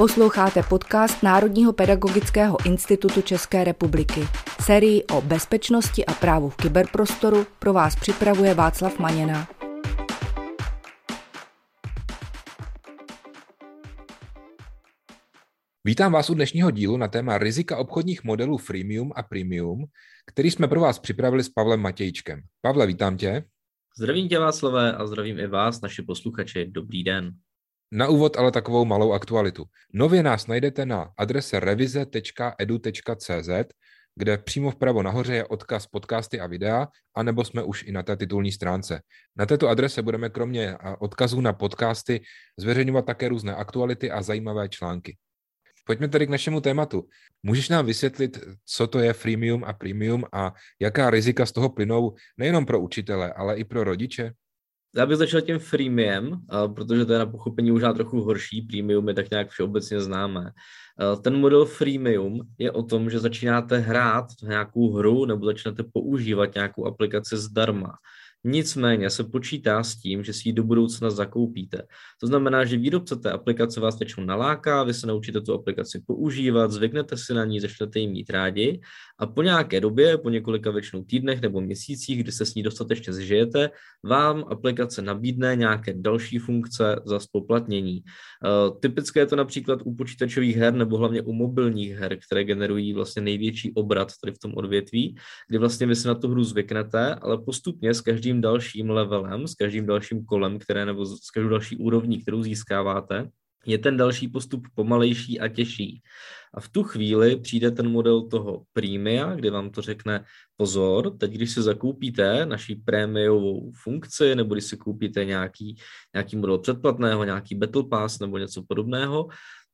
Posloucháte podcast Národního pedagogického institutu České republiky. Sérii o bezpečnosti a právu v kyberprostoru pro vás připravuje Václav Maněna. Vítám vás u dnešního dílu na téma rizika obchodních modelů freemium a premium, který jsme pro vás připravili s Pavlem Matějčkem. Pavle, vítám tě. Zdravím tě Václavé a zdravím i vás, naši posluchači. Dobrý den. Na úvod ale takovou malou aktualitu. Nově nás najdete na adrese revize.edu.cz, kde přímo vpravo nahoře je odkaz podcasty a videa, anebo jsme už i na té titulní stránce. Na této adrese budeme kromě odkazů na podcasty zveřejňovat také různé aktuality a zajímavé články. Pojďme tedy k našemu tématu. Můžeš nám vysvětlit, co to je freemium a premium a jaká rizika z toho plynou nejenom pro učitele, ale i pro rodiče? Já bych začal tím freemiem, protože to je na pochopení možná trochu horší. Premium je tak nějak všeobecně známé. Ten model freemium je o tom, že začínáte hrát nějakou hru nebo začnete používat nějakou aplikaci zdarma. Nicméně se počítá s tím, že si ji do budoucna zakoupíte. To znamená, že výrobce té aplikace vás většinou naláká, vy se naučíte tu aplikaci používat, zvyknete si na ní, začnete ji mít rádi a po nějaké době, po několika většinou týdnech nebo měsících, kdy se s ní dostatečně zžijete, vám aplikace nabídne nějaké další funkce za spoplatnění. Uh, typické je to například u počítačových her nebo hlavně u mobilních her, které generují vlastně největší obrat tady v tom odvětví, kdy vlastně vy si na tu hru zvyknete, ale postupně s každým každým dalším levelem, s každým dalším kolem, které nebo s každou další úrovní, kterou získáváte, je ten další postup pomalejší a těžší. A v tu chvíli přijde ten model toho prémia, kde vám to řekne pozor, teď když si zakoupíte naší prémiovou funkci, nebo když si koupíte nějaký, nějaký model předplatného, nějaký Battle Pass nebo něco podobného,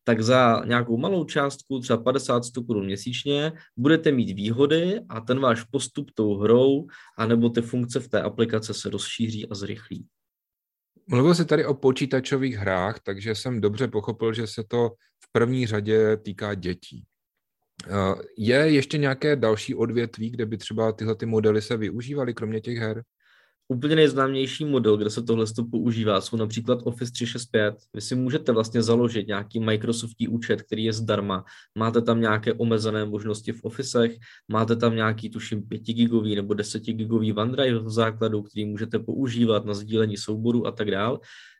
tak za nějakou malou částku, třeba 50-100 korun měsíčně, budete mít výhody a ten váš postup tou hrou anebo ty funkce v té aplikace se rozšíří a zrychlí. Mluvil jsi tady o počítačových hrách, takže jsem dobře pochopil, že se to v první řadě týká dětí. Eh, je ještě nějaké další odvětví, kde by třeba tyhle ty modely se využívaly, kromě těch her? Úplně nejznámější model, kde se tohle používá, jsou například Office 365. Vy si můžete vlastně založit nějaký Microsoftí účet, který je zdarma. Máte tam nějaké omezené možnosti v Officech, máte tam nějaký, tuším, 5 gigový nebo 10 gigový OneDrive v základu, který můžete používat na sdílení souboru a tak dále.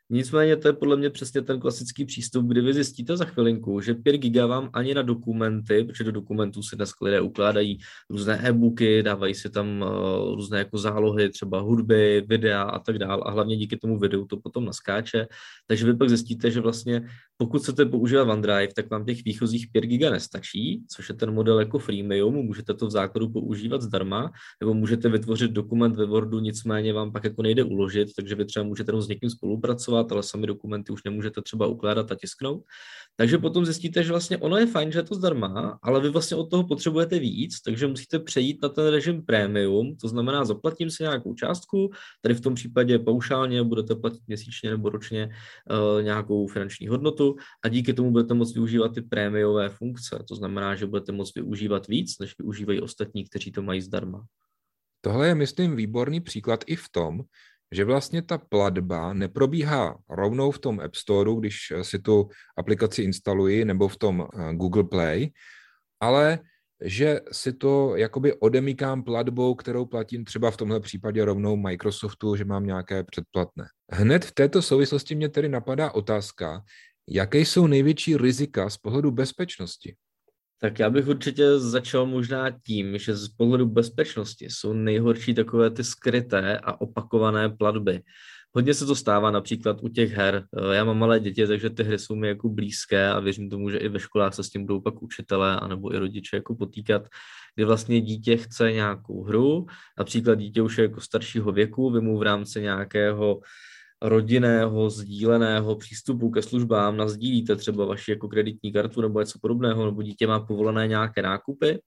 Nicméně to je podle mě přesně ten klasický přístup, kdy vy zjistíte za chvilinku, že 5 giga vám ani na dokumenty, protože do dokumentů se dnes lidé ukládají různé e-booky, dávají si tam uh, různé jako zálohy, třeba hudby, videa a tak dále a hlavně díky tomu videu to potom naskáče, takže vy pak zjistíte, že vlastně pokud chcete používat OneDrive, tak vám těch výchozích 5 giga nestačí, což je ten model jako freemium, můžete to v základu používat zdarma, nebo můžete vytvořit dokument ve Wordu, nicméně vám pak jako nejde uložit, takže vy třeba můžete jenom s někým spolupracovat, ale sami dokumenty už nemůžete třeba ukládat a tisknout. Takže potom zjistíte, že vlastně ono je fajn, že je to zdarma, ale vy vlastně od toho potřebujete víc, takže musíte přejít na ten režim premium, to znamená zaplatím si nějakou částku, tady v tom případě paušálně budete platit měsíčně nebo ročně uh, nějakou finanční hodnotu, a díky tomu budete moct využívat ty prémiové funkce. To znamená, že budete moct využívat víc, než využívají ostatní, kteří to mají zdarma. Tohle je, myslím, výborný příklad i v tom, že vlastně ta platba neprobíhá rovnou v tom App Store, když si tu aplikaci instaluji, nebo v tom eh, Google Play, ale že si to jakoby odemykám platbou, kterou platím třeba v tomhle případě rovnou Microsoftu, že mám nějaké předplatné. Hned v této souvislosti mě tedy napadá otázka, Jaké jsou největší rizika z pohledu bezpečnosti? Tak já bych určitě začal možná tím, že z pohledu bezpečnosti jsou nejhorší takové ty skryté a opakované platby. Hodně se to stává například u těch her. Já mám malé děti, takže ty hry jsou mi jako blízké a věřím tomu, že i ve školách se s tím budou pak učitelé anebo i rodiče jako potýkat, kdy vlastně dítě chce nějakou hru, například dítě už je jako staršího věku, vy mu v rámci nějakého rodinného, sdíleného přístupu ke službám, nazdílíte třeba vaši jako kreditní kartu nebo něco podobného, nebo dítě má povolené nějaké nákupy,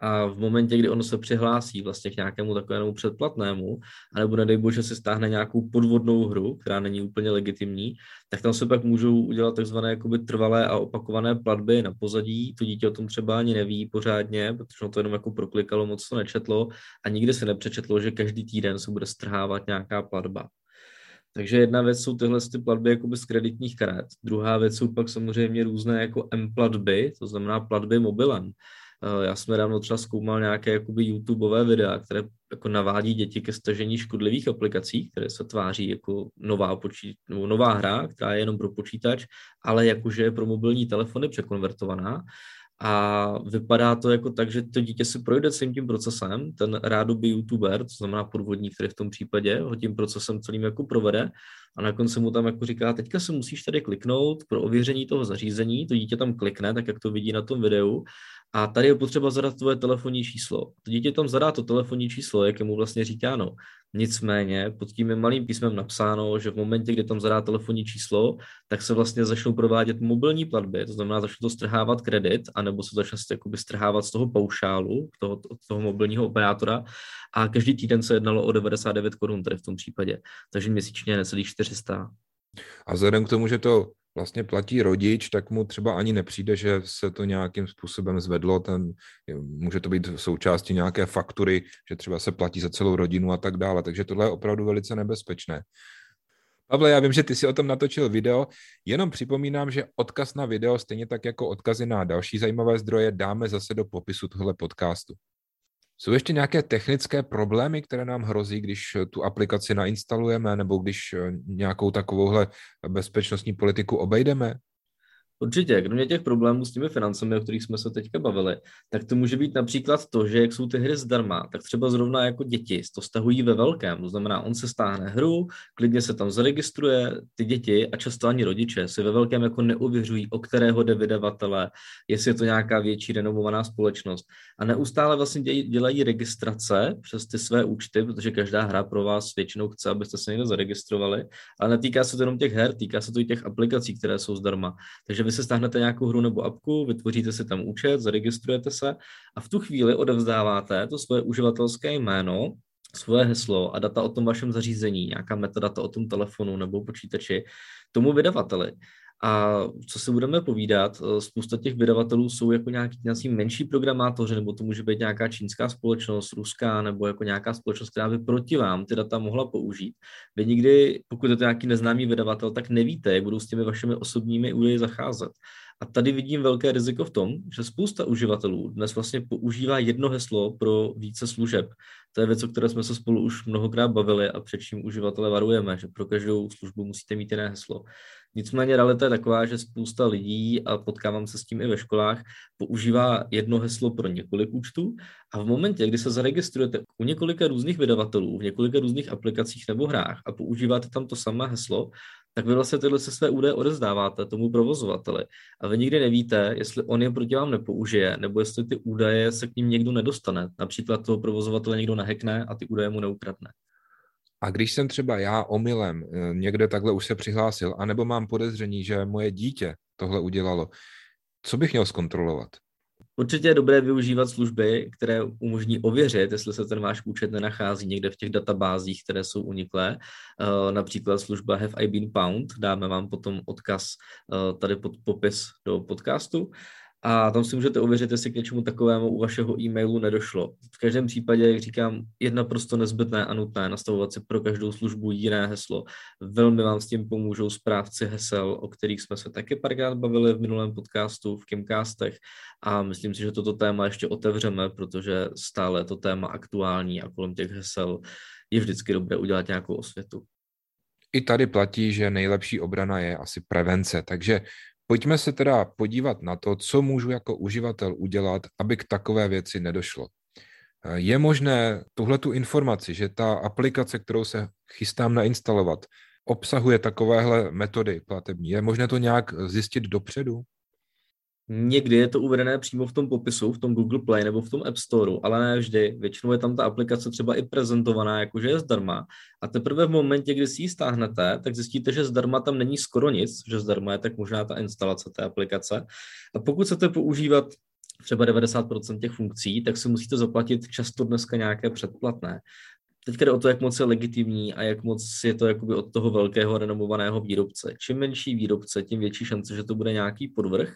a v momentě, kdy ono se přihlásí vlastně k nějakému takovému předplatnému, anebo nedej bože si stáhne nějakou podvodnou hru, která není úplně legitimní, tak tam se pak můžou udělat takzvané jakoby trvalé a opakované platby na pozadí. To dítě o tom třeba ani neví pořádně, protože ono to jenom jako proklikalo, moc to nečetlo a nikdy se nepřečetlo, že každý týden se bude strhávat nějaká platba. Takže jedna věc jsou tyhle ty platby jakoby z kreditních karet. Druhá věc jsou pak samozřejmě různé jako M-platby, to znamená platby mobilem. Eh, já jsem dávno třeba zkoumal nějaké jakoby YouTubeové videa, které jako navádí děti ke stažení škodlivých aplikací, které se tváří jako nová, počít, nebo nová hra, která je jenom pro počítač, ale jakože je pro mobilní telefony překonvertovaná. A vypadá to jako tak, že to dítě si projde celým tím procesem, ten rádoby youtuber, to znamená podvodník, který v tom případě ho tím procesem celým jako provede. A na konci mu tam jako říká, teďka se musíš tady kliknout pro ověření toho zařízení, to dítě tam klikne, tak jak to vidí na tom videu a tady je potřeba zadat tvoje telefonní číslo. To dítě tam zadá to telefonní číslo, jak je mu vlastně říkáno. Nicméně pod tím je malým písmem napsáno, že v momentě, kdy tam zadá telefonní číslo, tak se vlastně začnou provádět mobilní platby, to znamená, začnou to strhávat kredit, anebo se začne jakoby strhávat z toho paušálu, toho, toho mobilního operátora a každý týden se jednalo o 99 korun tady v tom případě, takže měsíčně necelých 400. A vzhledem k tomu, že to vlastně platí rodič, tak mu třeba ani nepřijde, že se to nějakým způsobem zvedlo. Ten, může to být součástí nějaké faktury, že třeba se platí za celou rodinu a tak dále. Takže tohle je opravdu velice nebezpečné. Pavle, já vím, že ty si o tom natočil video, jenom připomínám, že odkaz na video, stejně tak jako odkazy na další zajímavé zdroje, dáme zase do popisu tohle podcastu. Jsou ještě nějaké technické problémy, které nám hrozí, když tu aplikaci nainstalujeme nebo když nějakou takovouhle bezpečnostní politiku obejdeme? Určitě, kromě těch problémů s těmi financemi, o kterých jsme se teďka bavili, tak to může být například to, že jak jsou ty hry zdarma, tak třeba zrovna jako děti to stahují ve velkém. To znamená, on se stáhne hru, klidně se tam zaregistruje, ty děti a často ani rodiče si ve velkém jako neuvěřují, o kterého jde vydavatele, jestli je to nějaká větší renomovaná společnost. A neustále vlastně dělají registrace přes ty své účty, protože každá hra pro vás většinou chce, abyste se někde zaregistrovali, ale netýká se to jenom těch her, týká se to i těch aplikací, které jsou zdarma. Takže vy si stáhnete nějakou hru nebo apku, vytvoříte si tam účet, zaregistrujete se a v tu chvíli odevzdáváte to svoje uživatelské jméno, svoje heslo a data o tom vašem zařízení, nějaká metadata o tom telefonu nebo počítači tomu vydavateli. A co si budeme povídat, eh, spousta těch vydavatelů jsou jako nějaký, nějaký menší programátoři, nebo to může být nějaká čínská společnost, ruská, nebo jako nějaká společnost, která by proti vám ty data mohla použít. Vy nikdy, pokud je to nějaký neznámý vydavatel, tak nevíte, jak budou s těmi vašimi osobními údaji zacházet. A tady vidím velké riziko v tom, že spousta uživatelů dnes vlastně používá jedno heslo pro více služeb. To je věc, o které jsme se spolu už mnohokrát bavili a před čím uživatele varujeme, že pro každou službu musíte mít jiné heslo. Nicméně realita je taková, že spousta lidí, a potkávám se s tím i ve školách, používá jedno heslo pro několik účtů a v momentě, kdy se zaregistrujete u několika různých vydavatelů, v několika různých aplikacích nebo hrách a používáte tam to samé heslo, tak vy vlastně tyhle se své údaje odezdáváte tomu provozovateli. A vy nikdy nevíte, jestli on je proti vám nepoužije, nebo jestli ty údaje se k ním někdo nedostane. Například toho provozovatele někdo nehekne a ty údaje mu neukradne. A když jsem třeba já omylem eh, někde takhle už se přihlásil, anebo mám podezření, že moje dítě tohle udělalo, co bych měl zkontrolovat? Určitě je dobré využívat služby, které umožní ověřit, jestli se ten váš účet nenachází někde v těch databázích, které jsou uniklé. Eh, například služba Have I Been Pound, dáme vám potom odkaz eh, tady pod popis do podcastu a tam si můžete ověřit, jestli k něčemu takovému u vašeho e-mailu nedošlo. V každém případě, jak říkám, je naprosto nezbytné a nutné nastavovat si pro každou službu jiné heslo. Velmi vám s tím pomůžou správci hesel, o kterých jsme se taky párkrát bavili v minulém podcastu, v Kimcastech a myslím si, že toto téma ještě otevřeme, protože stále je to téma aktuální a kolem těch hesel je vždycky dobré udělat nějakou osvětu. I tady platí, že nejlepší obrana je asi prevence, takže Pojďme se teda podívat na to, co můžu jako uživatel udělat, aby k takové věci nedošlo. Je možné tuhle tu informaci, že ta aplikace, kterou se chystám nainstalovat, obsahuje takovéhle metody platební. Je možné to nějak zjistit dopředu? Někdy je to uvedené přímo v tom popisu, v tom Google Play nebo v tom App Store, ale ne vždy. Většinou je tam ta aplikace třeba i prezentovaná, jakože je zdarma. A teprve v momentě, kdy si ji stáhnete, tak zjistíte, že zdarma tam není skoro nic, že zdarma je tak možná ta instalace té aplikace. A pokud chcete používat třeba 90% těch funkcí, tak si musíte zaplatit často dneska nějaké předplatné. Teď jde o to, jak moc je legitimní a jak moc je to jakoby od toho velkého renomovaného výrobce. Čím menší výrobce, tím větší šance, že to bude nějaký podvrh.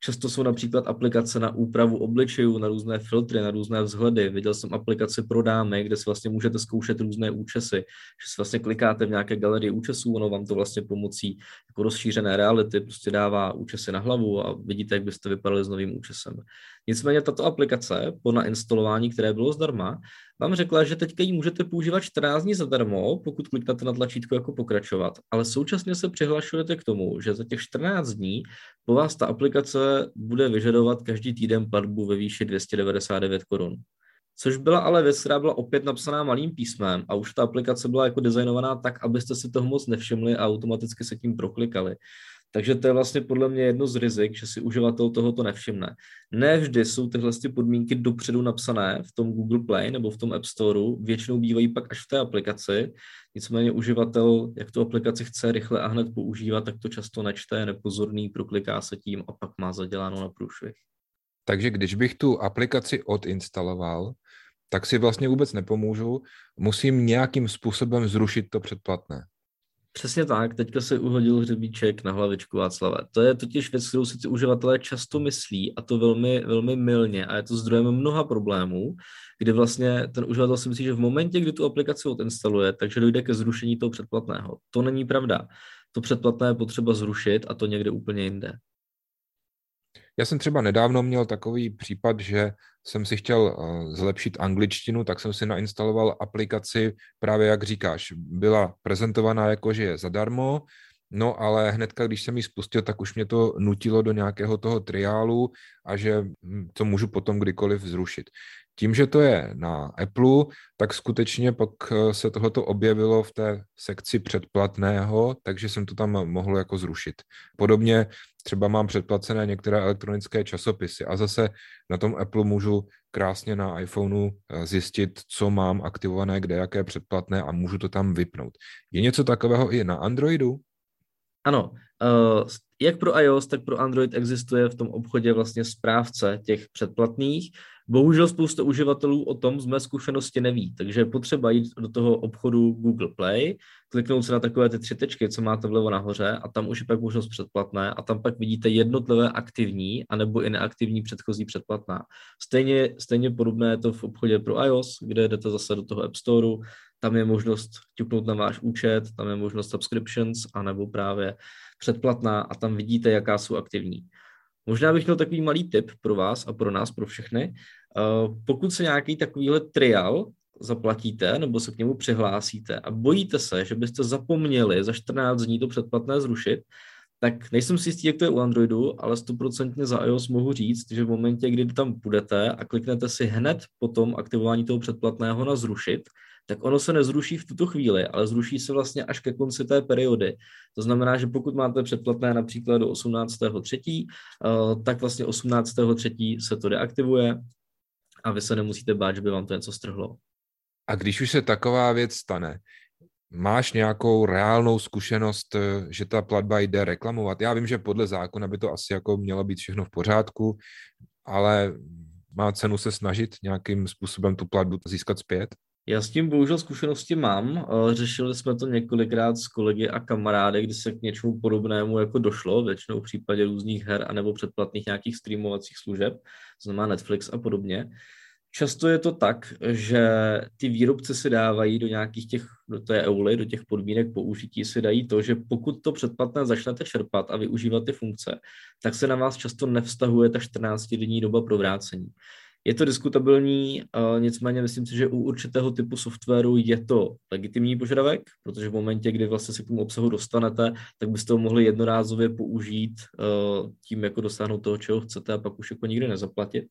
Často jsou například aplikace na úpravu obličejů, na různé filtry, na různé vzhledy. Viděl jsem aplikaci pro dámy, kde si vlastně můžete zkoušet různé účesy, že si vlastně klikáte v nějaké galerii účesů, ono vám to vlastně pomocí jako rozšířené reality prostě dává účesy na hlavu a vidíte, jak byste vypadali s novým účesem. Nicméně tato aplikace po nainstalování, které bylo zdarma, vám řekla, že teďka ji můžete používat 14 dní zadarmo, pokud kliknete na tlačítko jako pokračovat, ale současně se přihlašujete k tomu, že za těch 14 dní po vás ta aplikace bude vyžadovat každý týden platbu ve výši 299 korun. Což byla ale věc, která byla opět napsaná malým písmem a už ta aplikace byla jako designovaná tak, abyste si toho moc nevšimli a automaticky se tím proklikali. Takže to je vlastně podle mě jedno z rizik, že si uživatel tohoto nevšimne. Ne vždy jsou tyhle podmínky dopředu napsané v tom Google Play nebo v tom App Storeu, většinou bývají pak až v té aplikaci, nicméně uživatel, jak tu aplikaci chce rychle a hned používat, tak to často nečte, nepozorný, prokliká se tím a pak má zaděláno na průšvih. Takže když bych tu aplikaci odinstaloval, tak si vlastně vůbec nepomůžu, musím nějakým způsobem zrušit to předplatné. Přesně tak, teďka se uhodil hřebíček na hlavičku Václava. To je totiž věc, kterou si ty uživatelé často myslí a to velmi, velmi milně a je to zdrojem mnoha problémů, kdy vlastně ten uživatel si myslí, že v momentě, kdy tu aplikaci odinstaluje, takže dojde ke zrušení toho předplatného. To není pravda. To předplatné je potřeba zrušit a to někde úplně jinde. Já jsem třeba nedávno měl takový případ, že jsem si chtěl eh, zlepšit angličtinu, tak jsem si nainstaloval aplikaci, právě jak říkáš, byla prezentovaná jako, že je zadarmo, No ale hnedka, když jsem ji spustil, tak už mě to nutilo do nějakého toho triálu a že hm, to můžu potom kdykoliv zrušit. Tím, že to je na Apple, tak skutečně pak eh, se tohoto objevilo v té sekci předplatného, takže jsem to tam mohl jako zrušit. Podobně třeba mám předplacené některé elektronické časopisy a zase na tom Apple můžu krásně na iPhoneu eh, zjistit, co mám aktivované, kde jaké předplatné a můžu to tam vypnout. Je něco takového i na Androidu? Ano, uh, jak pro iOS, tak pro Android existuje v tom obchodě vlastně správce těch předplatných. Bohužel spousta uživatelů o tom z mé zkušenosti neví, takže je potřeba jít do toho obchodu Google Play, kliknout se na takové ty tři tečky, co máte vlevo nahoře a tam už je pak možnost předplatné a tam pak vidíte jednotlivé aktivní anebo i neaktivní předchozí předplatná. Stejně, stejně podobné je to v obchodě pro iOS, kde jdete zase do toho App Storeu, tam je možnost ťuknout na váš účet, tam je možnost subscriptions, anebo právě předplatná a tam vidíte, jaká jsou aktivní. Možná bych měl takový malý tip pro vás a pro nás, pro všechny. Eh, pokud se nějaký takovýhle trial zaplatíte nebo se k němu přihlásíte a bojíte se, že byste zapomněli za 14 dní to předplatné zrušit, tak nejsem si jistý, jak to je u Androidu, ale stoprocentně za iOS mohu říct, že v momentě, kdy tam půjdete a kliknete si hned po tom aktivování toho předplatného na zrušit, tak ono se nezruší v tuto chvíli, ale zruší se vlastně až ke konci té periody. To znamená, že pokud máte předplatné například do 18.3., eh, tak vlastně 18.3. se to deaktivuje a vy se nemusíte bát, že by vám to něco strhlo. A když už se taková věc stane, máš nějakou reálnou zkušenost, eh, že ta platba jde reklamovat? Já vím, že podle zákona by to asi jako mělo být všechno v pořádku, ale má cenu se snažit nějakým způsobem tu platbu získat zpět? Já s tím bohužel zkušenosti mám. Eh, řešili jsme to několikrát s kolegy a kamarády, kdy se k něčemu podobnému jako došlo, většinou v případě různých her anebo předplatných nějakých streamovacích služeb, znamená Netflix a podobně. Často je to tak, že ty výrobci si dávají do nějakých těch, do té euly, do těch podmínek použití si dají to, že pokud to předplatné začnete čerpat a využívat ty funkce, tak se na vás často nevztahuje ta 14-denní doba pro vrácení. Je to diskutabilní, nicméně myslím si, že u určitého typu softwaru je to legitimní požadavek, protože v momentě, kdy vlastně se k tomu obsahu dostanete, tak byste ho mohli jednorázově použít tím, jako dosáhnout toho, čeho chcete a pak už jako nikdy nezaplatit.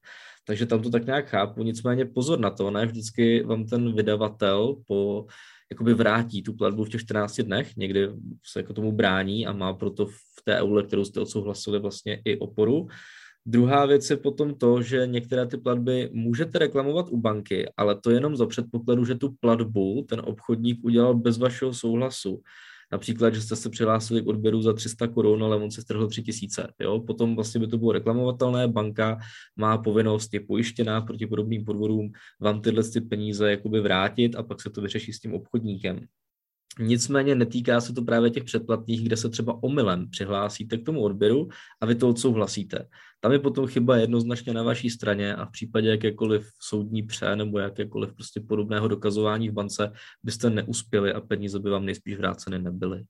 Takže tam to tak nějak chápu, nicméně pozor na to, ne vždycky vám ten vydavatel po jakoby vrátí tu platbu v těch 14 dnech, někdy se jako tomu brání a má proto v té eule, kterou jste odsouhlasili vlastně i oporu, Druhá věc je potom to, že některé ty platby můžete reklamovat u banky, ale to jenom za předpokladu, že tu platbu ten obchodník udělal bez vašeho souhlasu. Například, že jste se přihlásili k odběru za 300 korun, ale on se strhl 3000. Jo? Potom vlastně by to bylo reklamovatelné, banka má povinnost, je pojištěná proti podobným podvodům, vám tyhle ty peníze jakoby vrátit a pak se to vyřeší s tím obchodníkem. Nicméně netýká se to právě těch předplatných, kde se třeba omylem přihlásíte k tomu odběru a vy to odsouhlasíte. Tam je potom chyba jednoznačně na vaší straně a v případě jakékoliv soudní pře nebo jakékoliv prostě podobného dokazování v bance byste neuspěli a peníze by vám nejspíš vráceny nebyly.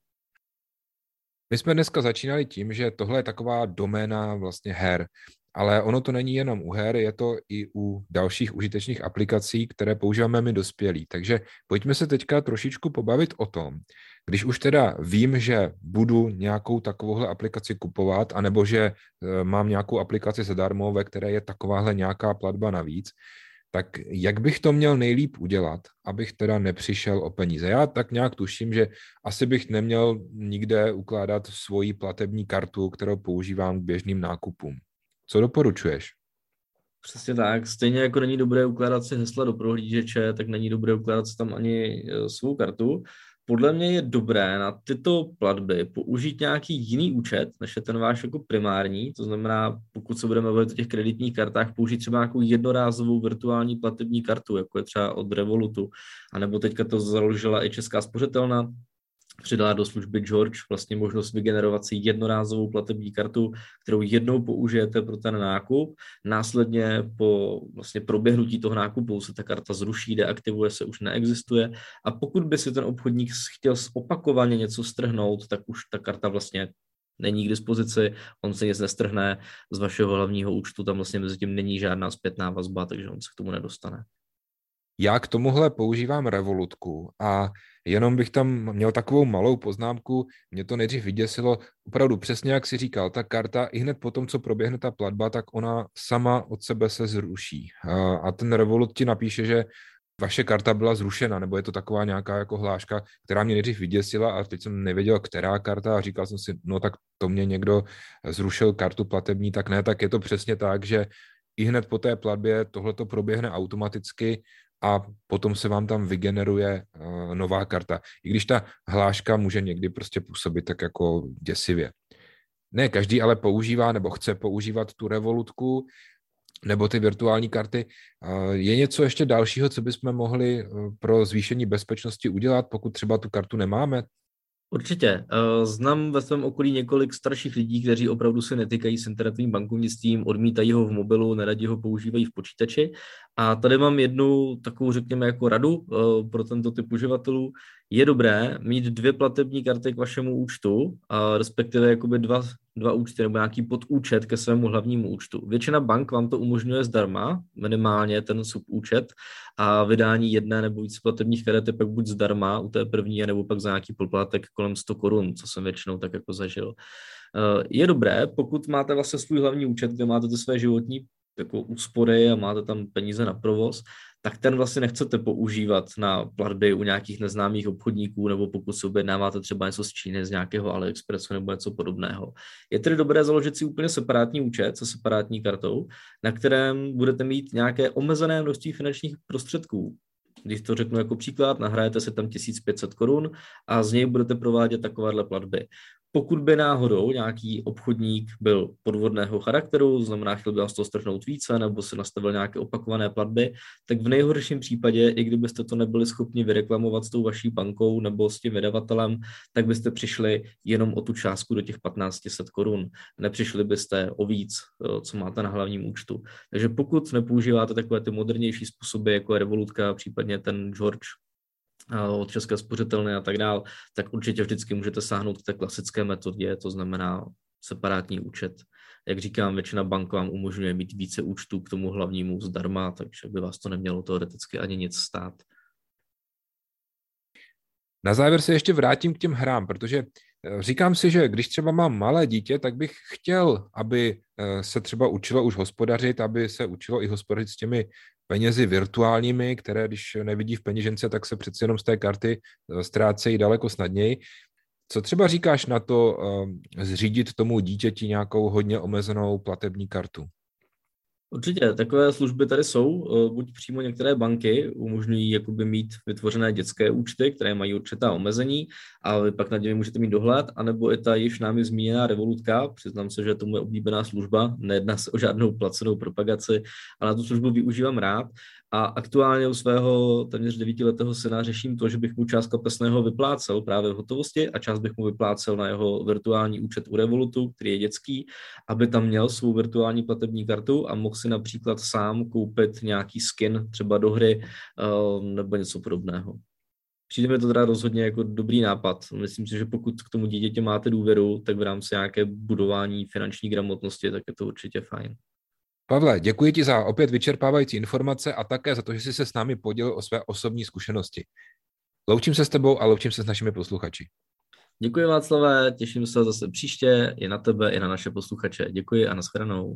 My jsme dneska začínali tím, že tohle je taková doména vlastně her, ale ono to není jenom u her, je to i u dalších užitečných aplikací, které používáme my dospělí. Takže pojďme se teďka trošičku pobavit o tom, když už teda vím, že budu nějakou takovouhle aplikaci kupovat, anebo že e, mám nějakou aplikaci zadarmo, ve které je takováhle nějaká platba navíc, tak jak bych to měl nejlíp udělat, abych teda nepřišel o peníze? Já tak nějak tuším, že asi bych neměl nikde ukládat svoji platební kartu, kterou používám k běžným nákupům. Co doporučuješ? Přesně tak. Stejně jako není dobré ukládat si hesla do prohlížeče, tak není dobré ukládat si tam ani e, svou kartu. Podle mě je dobré na tyto platby použít nějaký jiný účet, než je ten váš jako primární, to znamená, pokud se budeme bavit o těch kreditních kartách, použít třeba nějakou jednorázovou virtuální platební kartu, jako je třeba od Revolutu, anebo teďka to založila i Česká spořitelna, přidala do služby George vlastně možnost vygenerovat si jednorázovou platební kartu, kterou jednou použijete pro ten nákup. Následně po vlastně proběhnutí toho nákupu se ta karta zruší, deaktivuje se, už neexistuje. A pokud by si ten obchodník chtěl opakovaně něco strhnout, tak už ta karta vlastně není k dispozici, on se nic nestrhne z vašeho hlavního účtu, tam vlastně mezi tím není žádná zpětná vazba, takže on se k tomu nedostane. Já k tomuhle používám Revolutku a jenom bych tam měl takovou malou poznámku, mě to nejdřív vyděsilo, opravdu přesně jak si říkal, ta karta i hned po tom, co proběhne ta platba, tak ona sama od sebe se zruší. A ten Revolut ti napíše, že vaše karta byla zrušena, nebo je to taková nějaká jako hláška, která mě nejdřív vyděsila a teď jsem nevěděl, která karta a říkal jsem si, no tak to mě někdo zrušil kartu platební, tak ne, tak je to přesně tak, že i hned po té platbě tohle to proběhne automaticky a potom se vám tam vygeneruje uh, nová karta. I když ta hláška může někdy prostě působit tak jako děsivě. Ne každý ale používá nebo chce používat tu revolutku nebo ty virtuální karty. Uh, je něco ještě dalšího, co bychom mohli uh, pro zvýšení bezpečnosti udělat, pokud třeba tu kartu nemáme? Určitě. Eh, znám ve svém okolí několik starších lidí, kteří opravdu se netýkají s internetovým bankovnictvím, odmítají ho v mobilu, neradi ho používají v počítači. A tady mám jednu takovou, řekněme, jako radu eh, pro tento typ uživatelů. Je dobré mít dvě platební karty k vašemu účtu, a respektive jakoby dva dva účty nebo nějaký podúčet ke svému hlavnímu účtu. Většina bank vám to umožňuje zdarma, minimálně ten subúčet a vydání jedné nebo víc platebních karet je pak buď zdarma u té první, nebo pak za nějaký poplatek kolem 100 korun, co jsem většinou tak jako zažil. Eh, je dobré, pokud máte vlastně svůj hlavní účet, kde máte ty své životní jako úspory a máte tam peníze na provoz, tak ten vlastně nechcete používat na platby u nějakých neznámých obchodníků nebo pokud si objednáváte třeba něco z Číny, z nějakého AliExpressu nebo něco podobného. Je tedy dobré založit si úplně separátní účet se separátní kartou, na kterém budete mít nějaké omezené množství finančních prostředků. Když to řeknu jako příklad, nahrajete si tam 1500 korun a z něj budete provádět takovéhle platby. Pokud by náhodou nějaký obchodník byl podvodného charakteru, znamená, chtěl by vás toho strhnout více, nebo si nastavil nějaké opakované platby, tak v nejhorším případě, i kdybyste to nebyli schopni vyreklamovat s tou vaší bankou nebo s tím vydavatelem, tak byste přišli jenom o tu částku do těch 1500 korun. Nepřišli byste o víc, eh, co máte na hlavním účtu. Takže pokud nepoužíváte takové ty modernější způsoby, jako je Revolutka, případně ten George od České spořitelny a tak dál, tak určitě vždycky můžete sáhnout k té klasické metodě, to znamená separátní účet. Jak říkám, většina bank vám umožňuje mít více účtů k tomu hlavnímu zdarma, takže by vás to nemělo teoreticky ani nic stát. Na závěr se ještě vrátím k těm hrám, protože eh, říkám si, že když třeba mám malé dítě, tak bych chtěl, aby eh, se třeba učilo už hospodařit, aby se učilo i hospodařit s těmi penězi virtuálními, které když nevidí v peněžence, tak se přeci jenom z té karty eh, ztrácejí daleko snadněji. Co třeba říkáš na to zřídit tomu dítěti nějakou hodně omezenou platební kartu? Určitě, takové služby tady jsou, eh, buď přímo některé banky umožňují jakoby mít vytvořené dětské účty, které mají určitá omezení a vy pak nad nimi můžete mít dohled, anebo i ta již námi zmíněná Revolutka, přiznám se, že to je oblíbená služba, nejedná se o žádnou placenou propagaci, ale na tu službu využívám rád. A aktuálně u svého téměř devítiletého syna řeším to, že bych mu část kapesného vyplácel právě v hotovosti a část bych mu vyplácel na jeho virtuální účet u Revolutu, který je dětský, aby tam měl svou virtuální platební kartu a mohl si například sám koupit nějaký skin třeba do hry eh, nebo něco podobného. Přijde mi to teda rozhodně jako dobrý nápad. Myslím si, že pokud k tomu dítěti máte důvěru, tak v rámci nějaké budování finanční gramotnosti, tak je to určitě fajn. Pavle, děkuji ti za opět vyčerpávající informace a také za to, že jsi se s námi podělil o své osobní zkušenosti. Loučím se s tebou a loučím se s našimi posluchači. Děkuji Václavé, těším se zase příště i na tebe, i na naše posluchače. Děkuji a nashledanou.